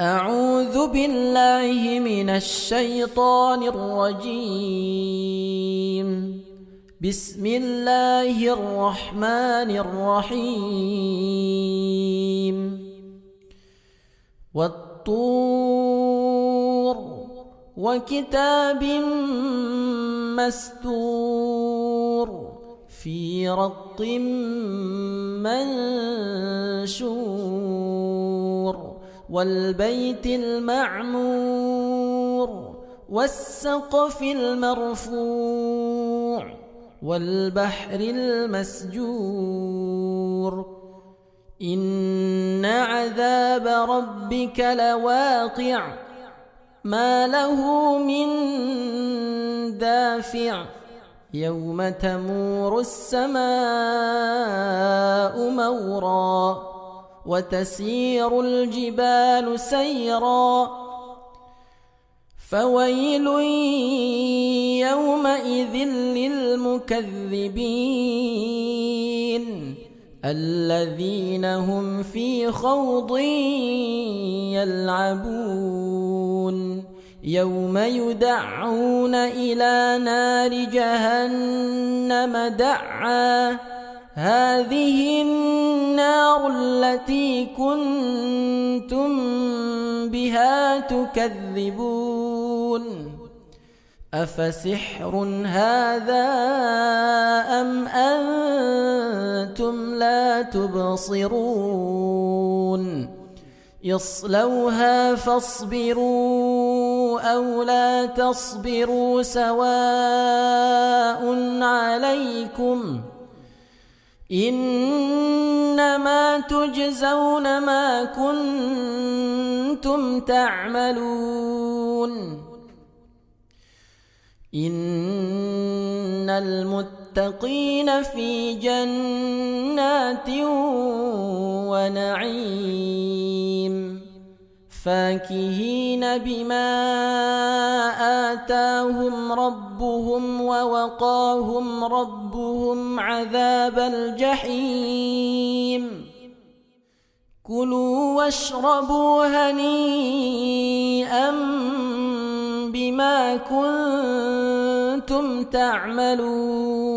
أعوذ بالله من الشيطان الرجيم. بسم الله الرحمن الرحيم. والطور وكتاب مستور في رق منشور. والبيت المعمور والسقف المرفوع والبحر المسجور إن عذاب ربك لواقع ما له من دافع يوم تمور السماء مورا وتسير الجبال سيرا. فويل يومئذ للمكذبين الذين هم في خوض يلعبون. يوم يدعون إلى نار جهنم دعا. هذه النار التي كنتم بها تكذبون. أفسحر هذا أم أنتم لا تبصرون؟ اصلوها فاصبروا أو لا تصبروا سواء عليكم إنما تجزون ما كنتم تعملون. إن المتقين في جنات ونعيم. فاكهين بما آتاهم ربهم ووقاهم ربهم عذاب الجحيم. كلوا واشربوا هنيئا بما كنتم تعملون.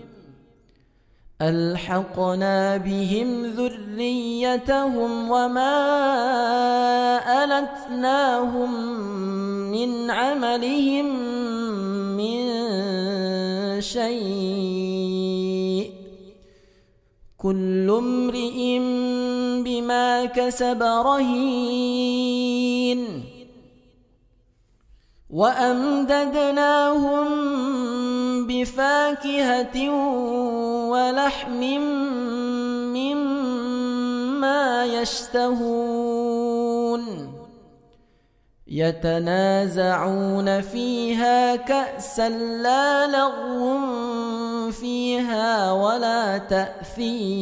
ألحقنا بهم ذريتهم وما ألتناهم من عملهم من شيء. كل امرئ بما كسب رهين. وأمددناهم بفاكهة ولحم مما يشتهون. يتنازعون فيها كأسا لا لغو فيها ولا تأثيم.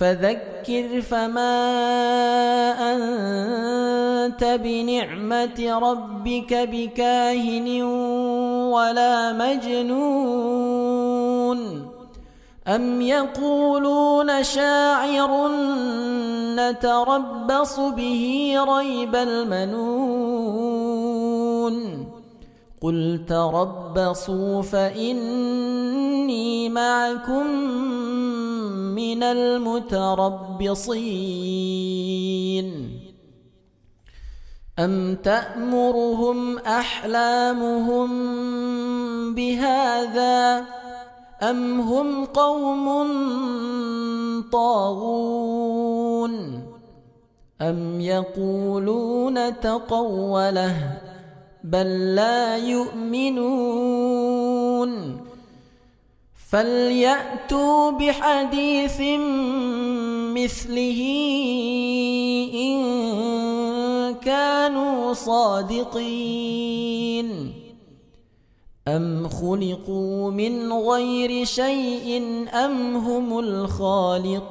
فذكر فما أنت بنعمة ربك بكاهن ولا مجنون أم يقولون شاعر نتربص به ريب المنون قل تربصوا فإني معكم من المتربصين. أم تأمرهم أحلامهم بهذا أم هم قوم طاغون؟ أم يقولون تقوله بل لا يؤمنون. فليأتوا بحديث مثله إن كانوا صادقين. أم خلقوا من غير شيء أم هم الخالقون؟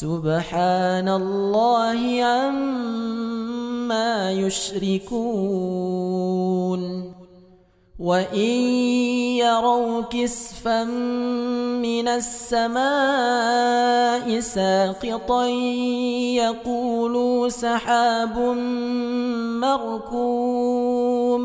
سبحان الله عما يشركون وإن يروا كسفا من السماء ساقطا يقولوا سحاب مركوم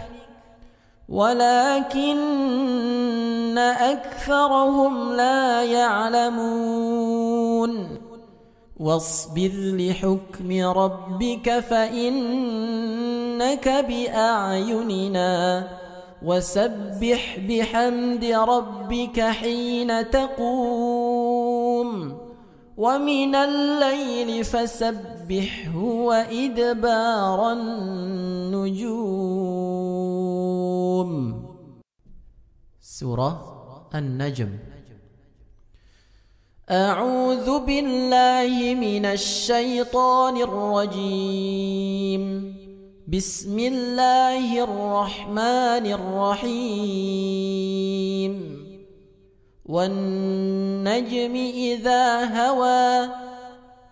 ولكن أكثرهم لا يعلمون. واصبر لحكم ربك فإنك بأعيننا. وسبح بحمد ربك حين تقوم. ومن الليل فسبحه وإدبار النجوم. سورة النجم. أعوذ بالله من الشيطان الرجيم. بسم الله الرحمن الرحيم. والنجم إذا هوى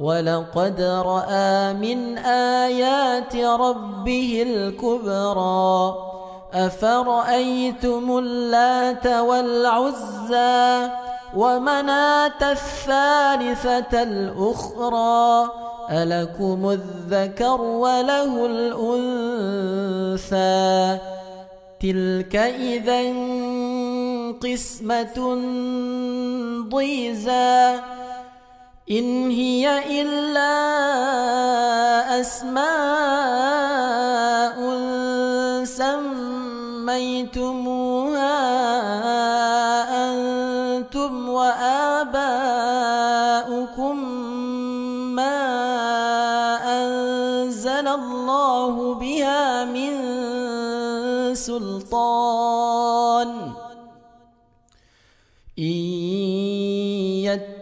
ولقد رأى من آيات ربه الكبرى. أفرأيتم اللات والعزى ومناة الثالثة الأخرى؟ ألكم الذكر وله الأنثى. تلك إذا قسمة ضيزى. إن هي إلا أسماء سميتموها أنتم وآباؤكم ما أنزل الله بها من سلطان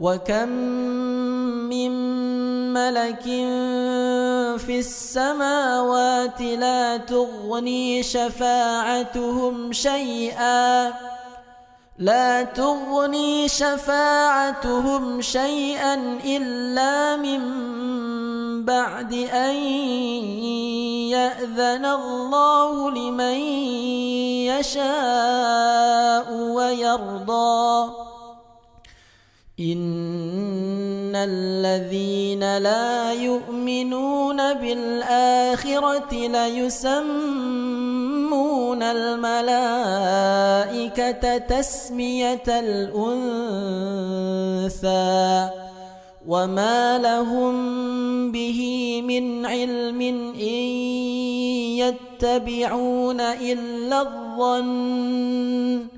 وكم من ملك في السماوات لا تغني شفاعتهم شيئا لا تغني شفاعتهم شيئا إلا من بعد أن يأذن الله لمن يشاء ويرضى إن الذين لا يؤمنون بالآخرة ليسمون الملائكة تسمية الأنثى وما لهم به من علم إن يتبعون إلا الظن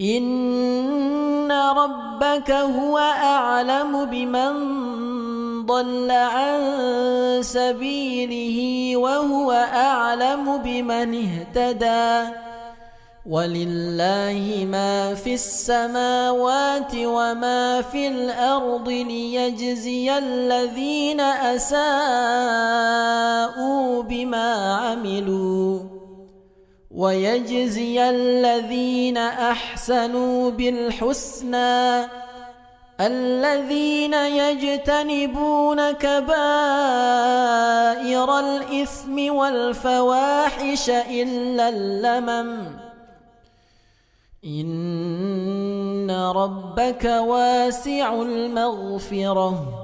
إن ربك هو أعلم بمن ضل عن سبيله وهو أعلم بمن اهتدى ولله ما في السماوات وما في الأرض ليجزي الذين أساءوا بما عملوا ويجزي الذين أحسنوا بالحسنى الذين يجتنبون كبائر الإثم والفواحش إلا اللمم. إن ربك واسع المغفرة.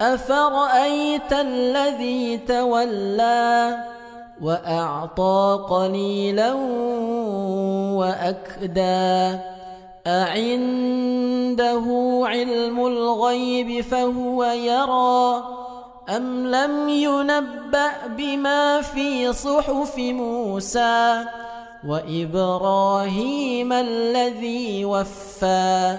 أفرأيت الذي تولى وأعطى قليلا وأكدى أعنده علم الغيب فهو يرى أم لم ينبأ بما في صحف موسى وإبراهيم الذي وفى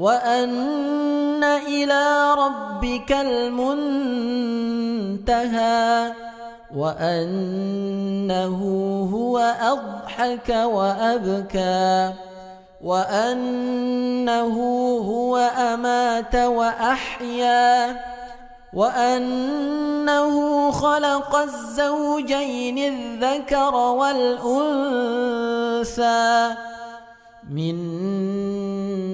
وأن إلى ربك المنتهى وأنه هو أضحك وأبكى وأنه هو أمات وأحيا وأنه خلق الزوجين الذكر والأنثى من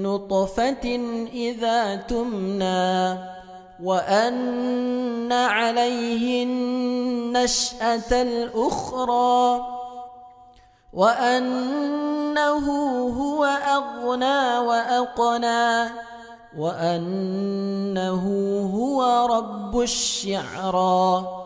نطفة إذا تمنى وأن عليه النشأة الأخرى وأنه هو أغنى وأقنى وأنه هو رب الشعرى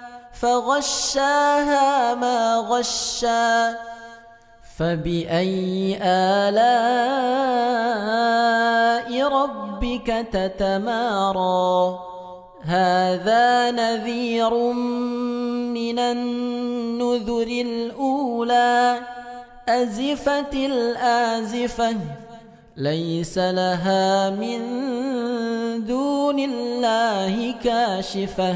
فغشاها ما غشى فبأي آلاء ربك تتمارى؟ هذا نذير من النذر الأولى. أزفت الآزفة ليس لها من دون الله كاشفة.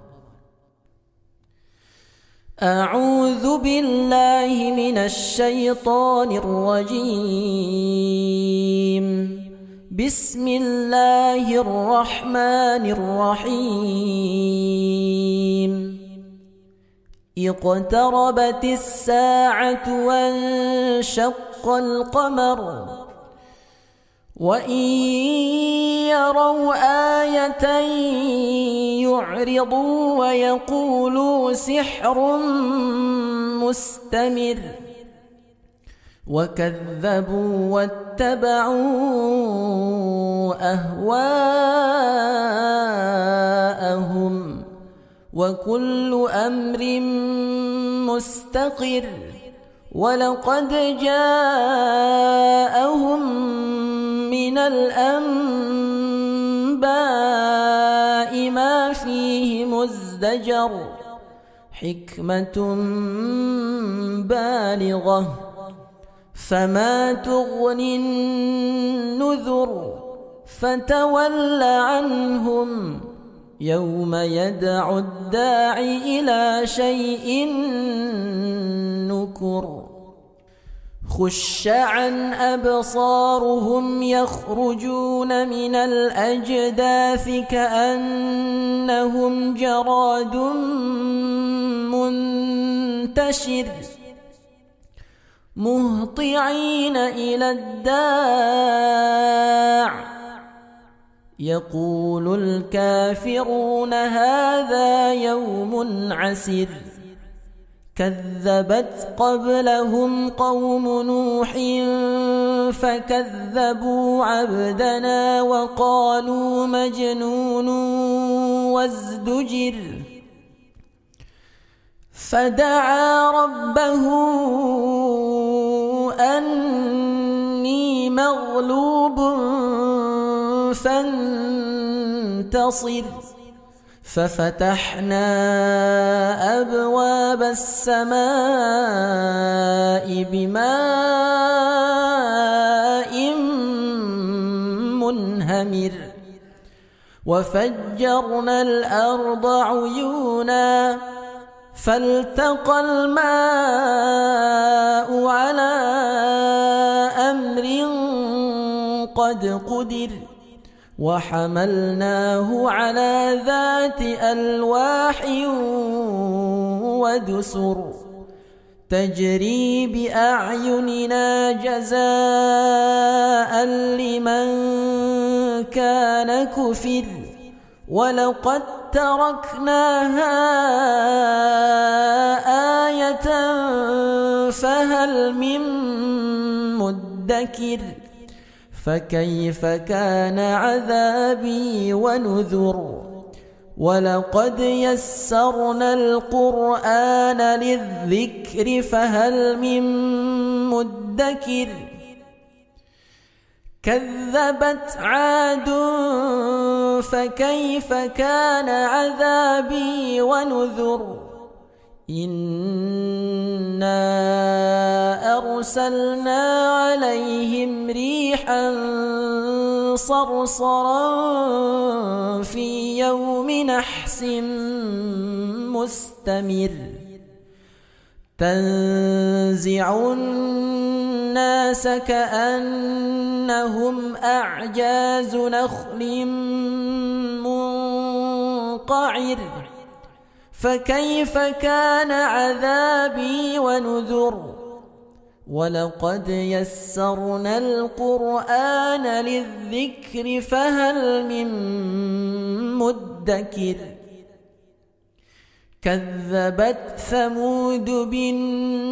أعوذ بالله من الشيطان الرجيم. بسم الله الرحمن الرحيم. اقتربت الساعة وانشق القمر. وإن يروا آية يعرضوا ويقولوا سحر مستمر وكذبوا واتبعوا أهواءهم وكل أمر مستقر ولقد جاءهم من الأنباء ما فيه مزدجر حكمة بالغة فما تغني النذر فتول عنهم يوم يدعو الداعي إلى شيء نكر. خش عن أبصارهم يخرجون من الأجداث كأنهم جراد منتشر. مهطعين إلى الداع. يقول الكافرون هذا يوم عسر. كذبت قبلهم قوم نوح فكذبوا عبدنا وقالوا مجنون وازدجر. فدعا ربه أني مغلوب فانتصر. ففتحنا أبواب السماء بماء منهمر. وفجرنا الأرض عيونا. فالتقى الماء على أمر قد قدر. وحملناه على ذات ألواح ودسر تجري بأعيننا جزاء لمن كان كفر ولقد تركناها آية فهل من مدكر فكيف كان عذابي ونذر؟ ولقد يسرنا القرآن للذكر فهل من مدكر؟ كذبت عاد فكيف كان عذابي ونذر؟ إنا أرسلنا عليهم ريحا صرصرا في يوم نحس مستمر تنزع الناس كأنهم أعجاز نخل منقعر فكيف كان عذابي ونذر؟ ولقد يسرنا القرآن للذكر فهل من مدكر؟ كذبت ثمود بالنذر.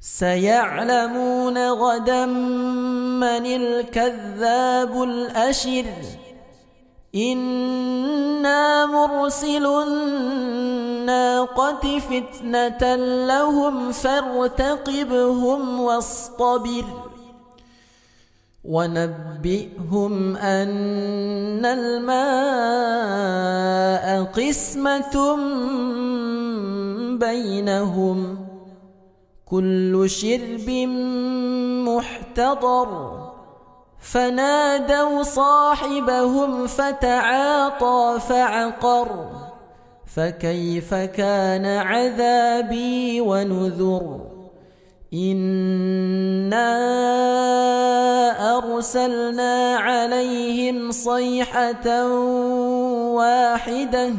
سيعلمون غدا من الكذاب الأشر. إنا مرسل الناقة فتنة لهم فارتقبهم واصطبر. ونبئهم أن الماء قسمة بينهم. كل شرب محتضر. فنادوا صاحبهم فتعاطى فعقر. فكيف كان عذابي ونذر؟ إنا أرسلنا عليهم صيحة واحدة.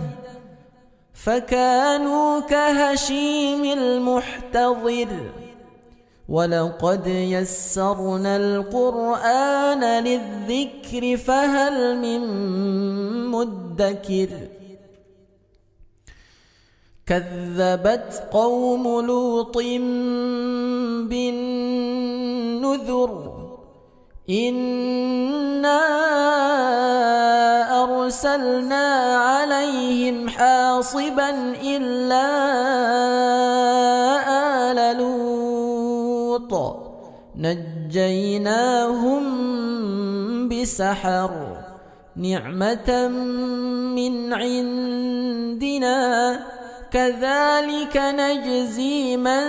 فكانوا كهشيم المحتضر. ولقد يسرنا القرآن للذكر فهل من مدكر؟ كذبت قوم لوط بالنذر. إنا أرسلنا عليهم حاصبا إلا آل لوط نجيناهم بسحر نعمة من عندنا كذلك نجزي من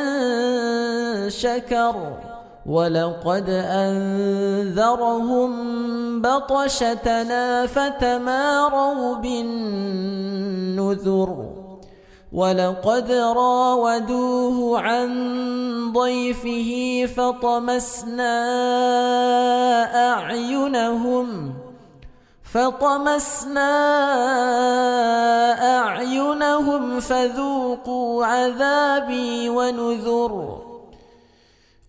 شكر ولقد أنذرهم بطشتنا فتماروا بالنذر ولقد راودوه عن ضيفه فطمسنا أعينهم فطمسنا أعينهم فذوقوا عذابي ونذر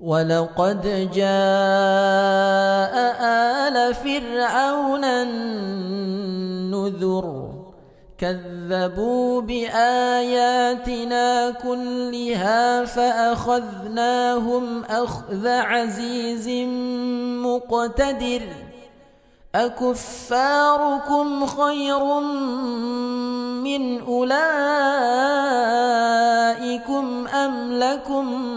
ولقد جاء آل فرعون النذر كذبوا بآياتنا كلها فأخذناهم أخذ عزيز مقتدر أكفاركم خير من أولئكم أم لكم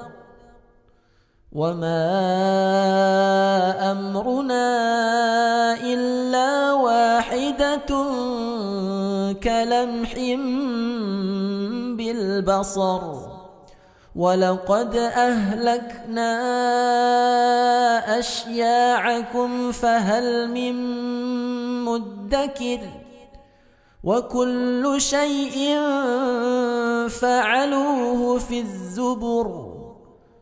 وما أمرنا إلا واحدة كلمح بالبصر ولقد أهلكنا أشياعكم فهل من مدكر وكل شيء فعلوه في الزبر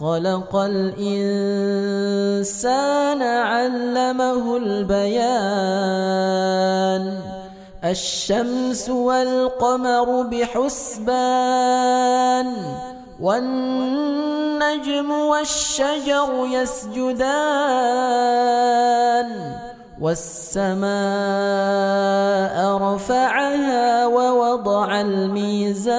خلق الإنسان علمه البيان. الشمس والقمر بحسبان والنجم والشجر يسجدان والسماء رفعها ووضع الميزان.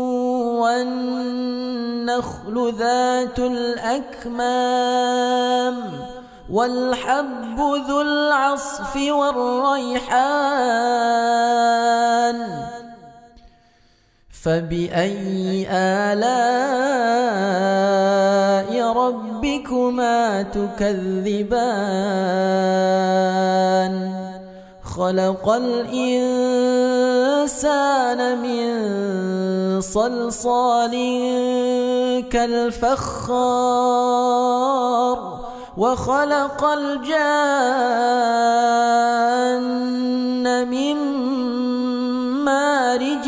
والنخل ذات الأكمام والحب ذو العصف والريحان فبأي آلاء ربكما تكذبان؟ خلق الإنسان من صلصال كالفخار وخلق الجان من مارج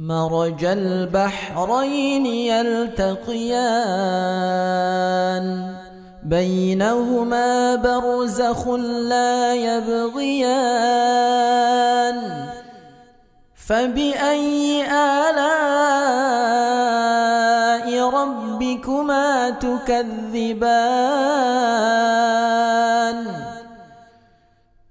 مرج البحرين يلتقيان. بينهما برزخ لا يبغيان. فبأي آلاء ربكما تكذبان؟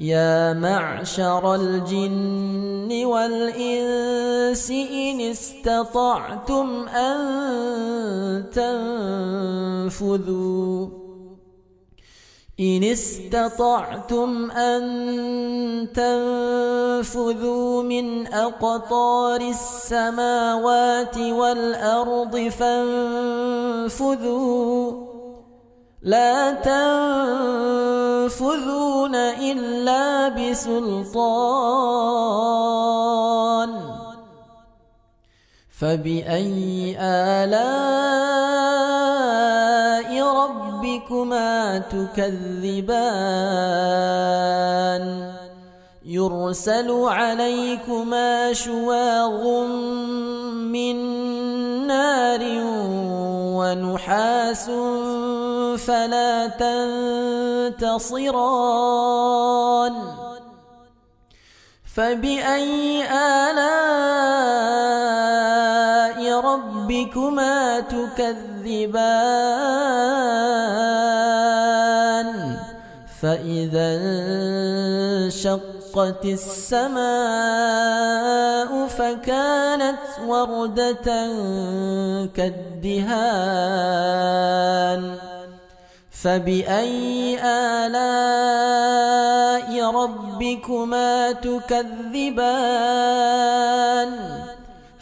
يا معشر الجن والإنس إن استطعتم أن تنفذوا. إن استطعتم أن تنفذوا من أقطار السماوات والأرض فانفذوا. لا تنفذون إلا بسلطان. فبأي آلاء ربكما تكذبان؟ يرسل عليكما شواظ من نار ونحاس فلا تنتصران. فبأي آلاء ربكما تكذبان؟ فإذا انشقت السماء فكانت وردة كالدهان. فبأي آلاء ربكما تكذبان؟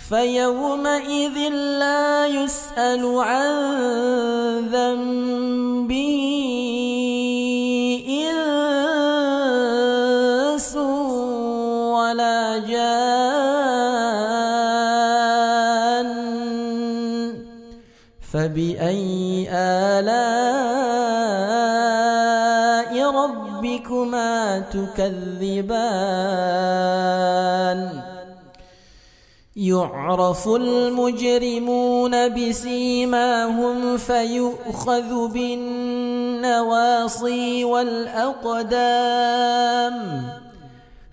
فيومئذ لا يسأل عن ذنبه إنس جان فبأي آلاء ربكما تكذبان؟ يعرف المجرمون بسيماهم فيؤخذ بالنسبة النواصي والأقدام.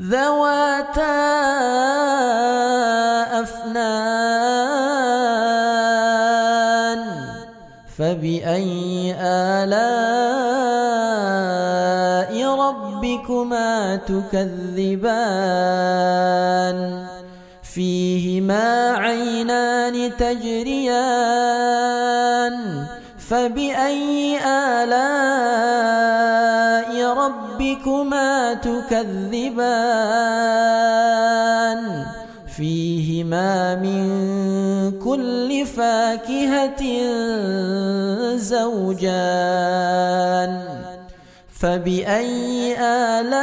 ذواتا أفنان فبأي آلاء ربكما تكذبان؟ فيهما عينان تجريان فبأي آلاء ربكما تكذبان فيهما من كل فاكهة زوجان فبأي آلاء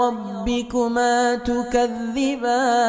ربكما تكذبان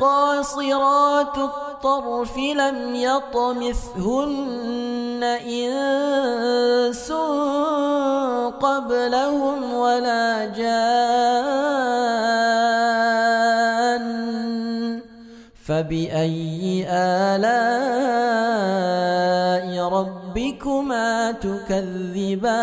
قاصرات الطرف لم يطمثهن إنس قبلهم ولا جان فبأي آلاء ربكما تكذبان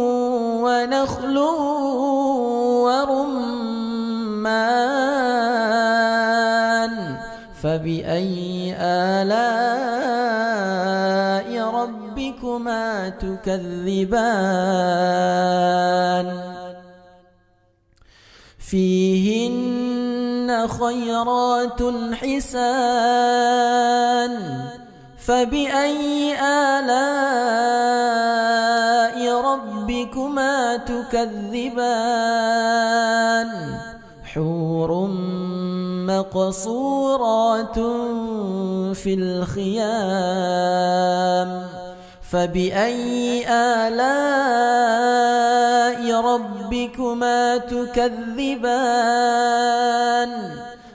ونخل ورمان فبأي آلاء ربكما تكذبان؟ فيهن خيرات حسان فبأي آلاء ربكما تكذبان؟ حور مقصورات في الخيام. فبأي آلاء ربكما تكذبان؟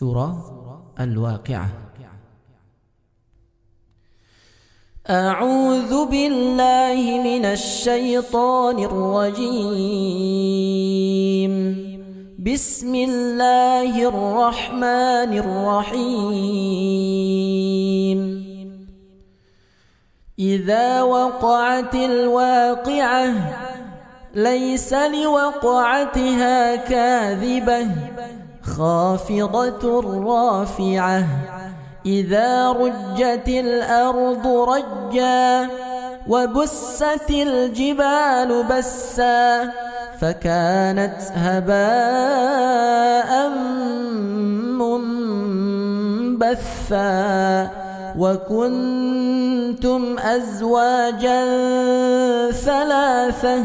سورة الواقعة. أعوذ بالله من الشيطان الرجيم. بسم الله الرحمن الرحيم. إذا وقعت الواقعة ليس لوقعتها كاذبة. خافضة رافعة. إذا رجت الأرض رجا وبست الجبال بسا فكانت هباء منبثا وكنتم أزواجا ثلاثة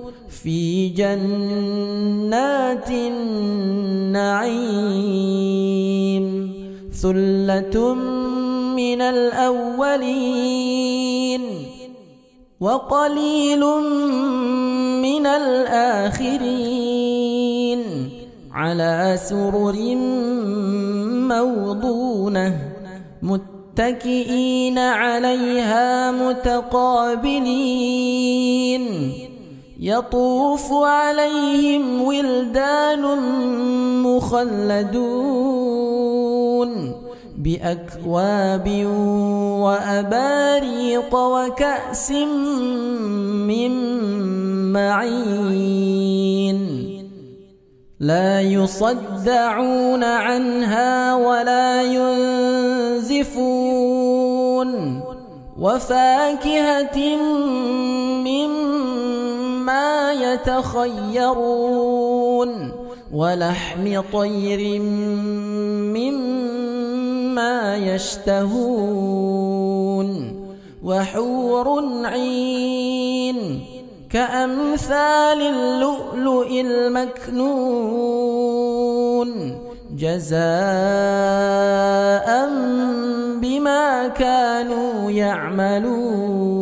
في جنات النعيم ثلة من الأولين وقليل من الآخرين على سرر موضونة متكئين عليها متقابلين يطوف عليهم ولدان مخلدون بأكواب وأباريق وكأس من معين. لا يصدعون عنها ولا ينزفون. وفاكهة مما يتخيرون ولحم طير مما يشتهون وحور عين كأمثال اللؤلؤ المكنون جزاء بما كانوا يعملون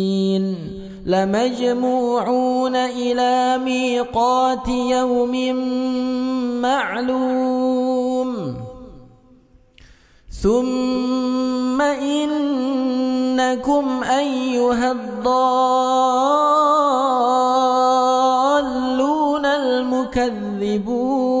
لمجموعون إلى ميقات يوم معلوم. ثم إنكم أيها الضالون المكذبون.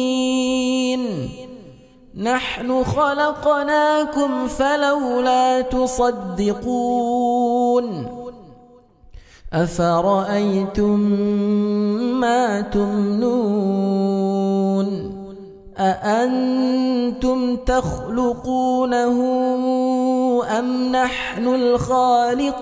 نحن خلقناكم فلولا تصدقون. أفرأيتم ما تمنون؟ أأنتم تخلقونه أم نحن الخالقون؟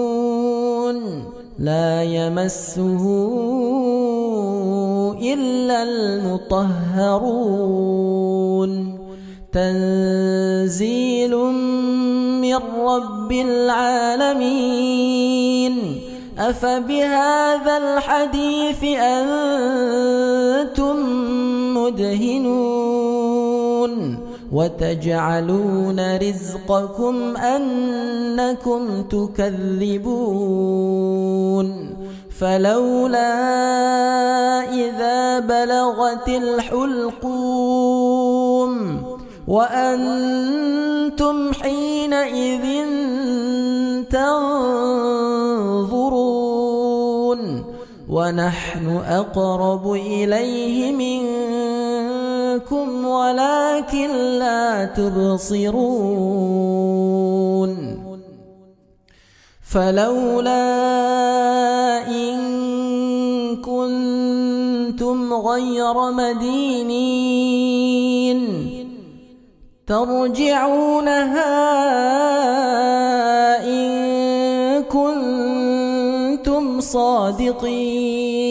لا يمسه إلا المطهرون. تنزيل من رب العالمين. أفبهذا الحديث أنتم مدهنون؟ وتجعلون رزقكم أنكم تكذبون. فلولا إذا بلغت الحلقوم وأنتم حينئذ تنظرون. ونحن أقرب إليه منكم ولكن لا تبصرون. فلولا إن كنتم غير مدينين ترجعونها إن كنتم صادقين.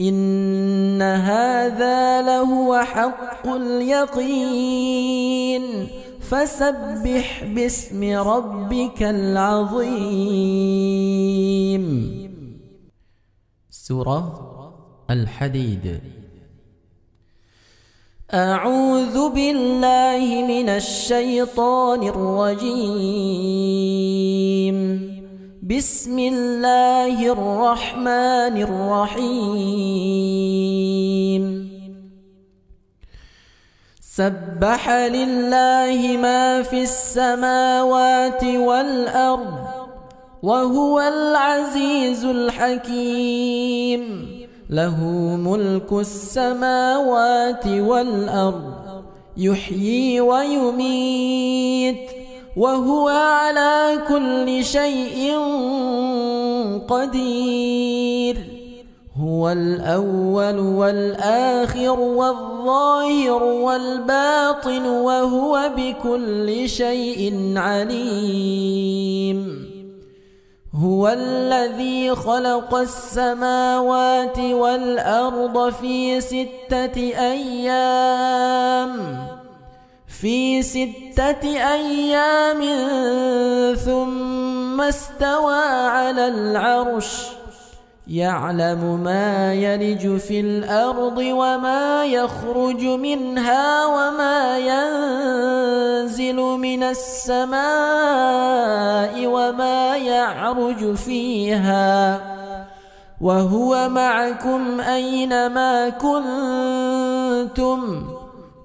إن هذا لهو حق اليقين. فسبح باسم ربك العظيم. سورة الحديد. أعوذ بالله من الشيطان الرجيم. بسم الله الرحمن الرحيم. سبح لله ما في السماوات والأرض وهو العزيز الحكيم. له ملك السماوات والأرض يحيي ويميت. وهو على كل شيء قدير. هو الأول والآخر والظاهر والباطن وهو بكل شيء عليم. هو الذي خلق السماوات والأرض في ستة أيام. في ستة أيام ثم استوى على العرش يعلم ما يلج في الأرض وما يخرج منها وما ينزل من السماء وما يعرج فيها وهو معكم أينما كنتم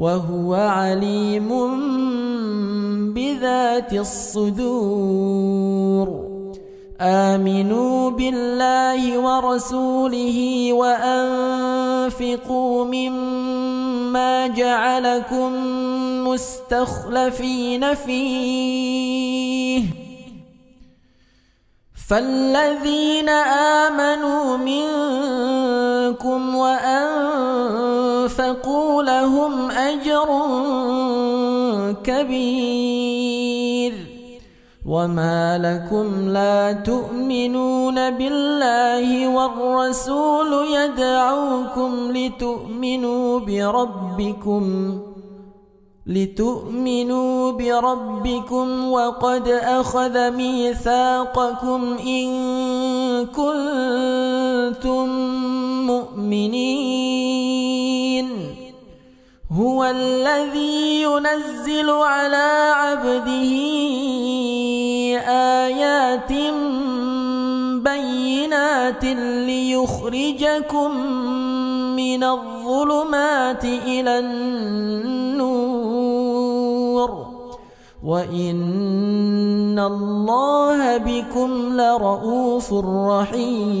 وهو عليم بذات الصدور. آمنوا بالله ورسوله وأنفقوا مما جعلكم مستخلفين فيه. فالذين آمنوا منكم وأنفقوا لهم أجر كبير وما لكم لا تؤمنون بالله والرسول يدعوكم لتؤمنوا بربكم لتؤمنوا بربكم وقد أخذ ميثاقكم إن كنتم مؤمنين هو الذي ينزل على عبده آيات بينات ليخرجكم من الظلمات إلى النور وإن الله بكم لرؤوف رحيم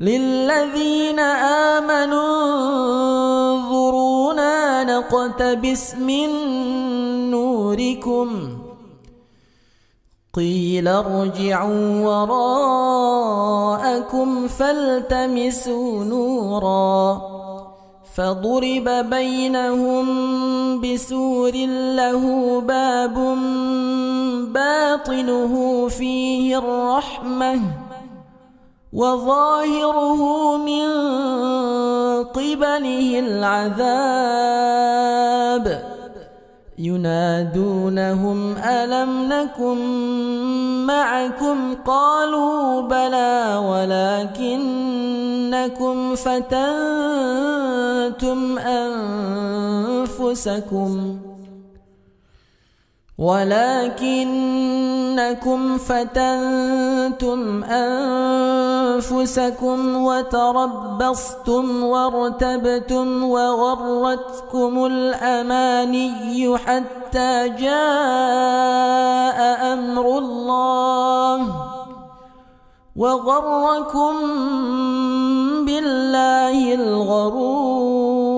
للذين آمنوا انظرونا نقتبس من نوركم. قيل ارجعوا وراءكم فالتمسوا نورا. فضرب بينهم بسور له باب باطنه فيه الرحمة. وظاهره من قبله العذاب. ينادونهم ألم نكن معكم؟ قالوا بلى ولكنكم فتنتم أنفسكم. ولكنكم فتنتم أنفسكم وتربصتم وارتبتم وغرتكم الأماني حتى جاء أمر الله وغركم بالله الغرور.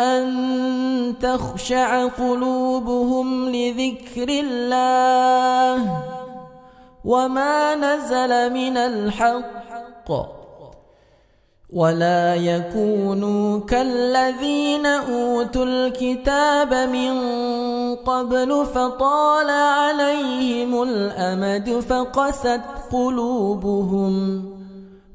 أن تخشع قلوبهم لذكر الله وما نزل من الحق ولا يكونوا كالذين أوتوا الكتاب من قبل فطال عليهم الأمد فقست قلوبهم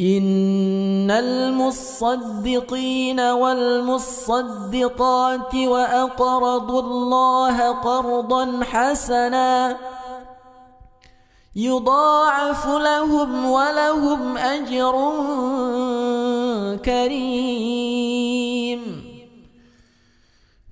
إن المصدقين والمصدقات وأقرضوا الله قرضا حسنا يضاعف لهم ولهم أجر كريم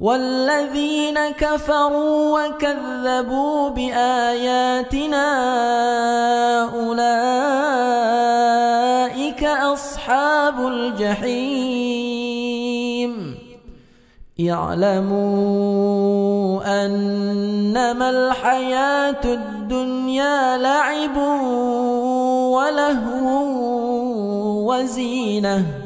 والذين كفروا وكذبوا بآياتنا أولئك أصحاب الجحيم. اعلموا أنما الحياة الدنيا لعب ولهو وزينة.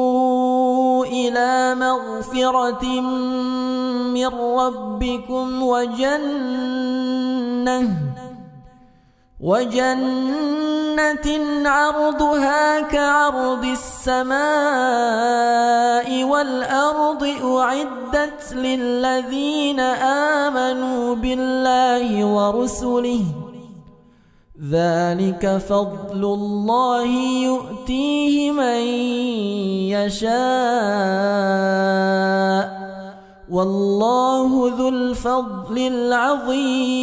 إلى مغفرة من ربكم وجنة وجنة عرضها كعرض السماء والأرض أعدت للذين آمنوا بالله ورسله ذلك فضل الله يؤتيه من يشاء. والله ذو الفضل العظيم.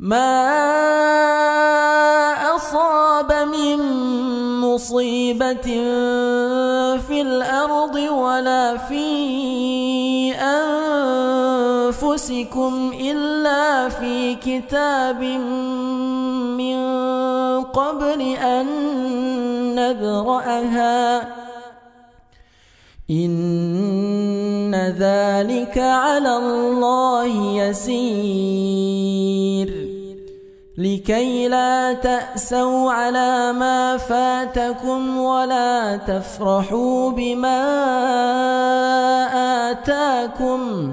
ما أصاب من مصيبة في الأرض ولا في أنفسكم إلا في كتاب من قبل أن نذرأها إن ذلك على الله يسير. لكي لا تأسوا على ما فاتكم ولا تفرحوا بما آتاكم.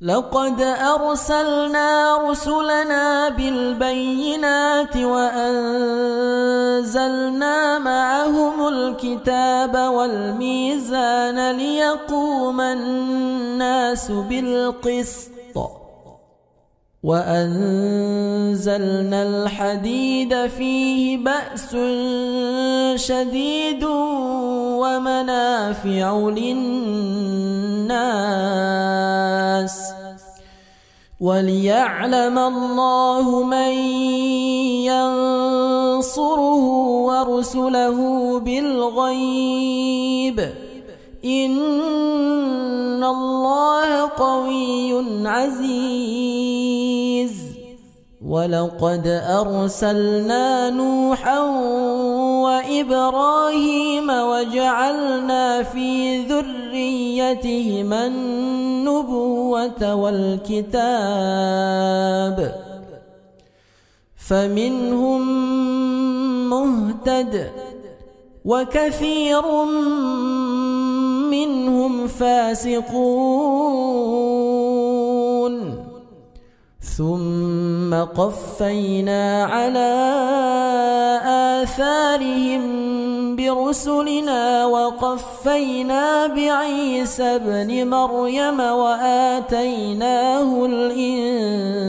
لقد أرسلنا رسلنا بالبينات وأنزلنا معهم الكتاب والميزان ليقوم الناس بالقسط. وأنزلنا الحديد فيه بأس شديد ومنافع للناس وليعلم الله من ينصره ورسله بالغيب إن الله قوي عزيز. ولقد أرسلنا نوحا وإبراهيم وجعلنا في ذريتهما النبوة والكتاب. فمنهم مهتد وكثير منهم فاسقون. ثم قفينا على آثارهم برسلنا وقفينا بعيسى ابن مريم وآتيناه الإنجيل.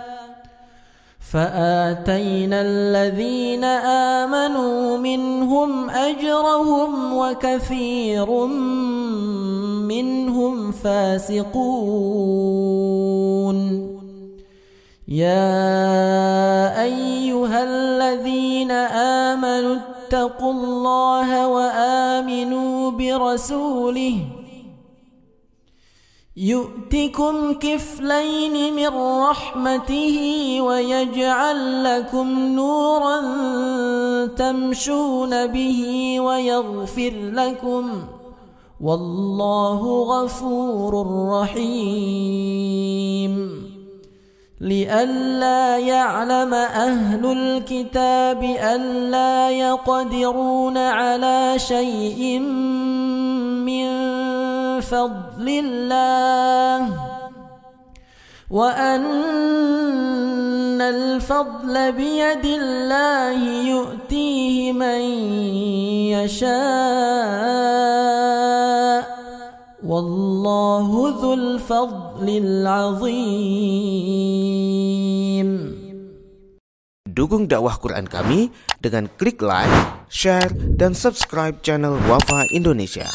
فآتينا الذين آمنوا منهم أجرهم وكثير منهم فاسقون. يا أيها الذين آمنوا اتقوا الله وآمنوا برسوله يؤتكم كفلين من رحمته ويجعل لكم نورا تمشون به ويغفر لكم والله غفور رحيم. لئلا يعلم أهل الكتاب ألا يقدرون على شيء من فضل الله وأن الفضل بيد الله يؤتيه من يشاء والله ذو الفضل العظيم Dukung dakwah Quran kami dengan klik like, share, dan subscribe channel Wafa Indonesia.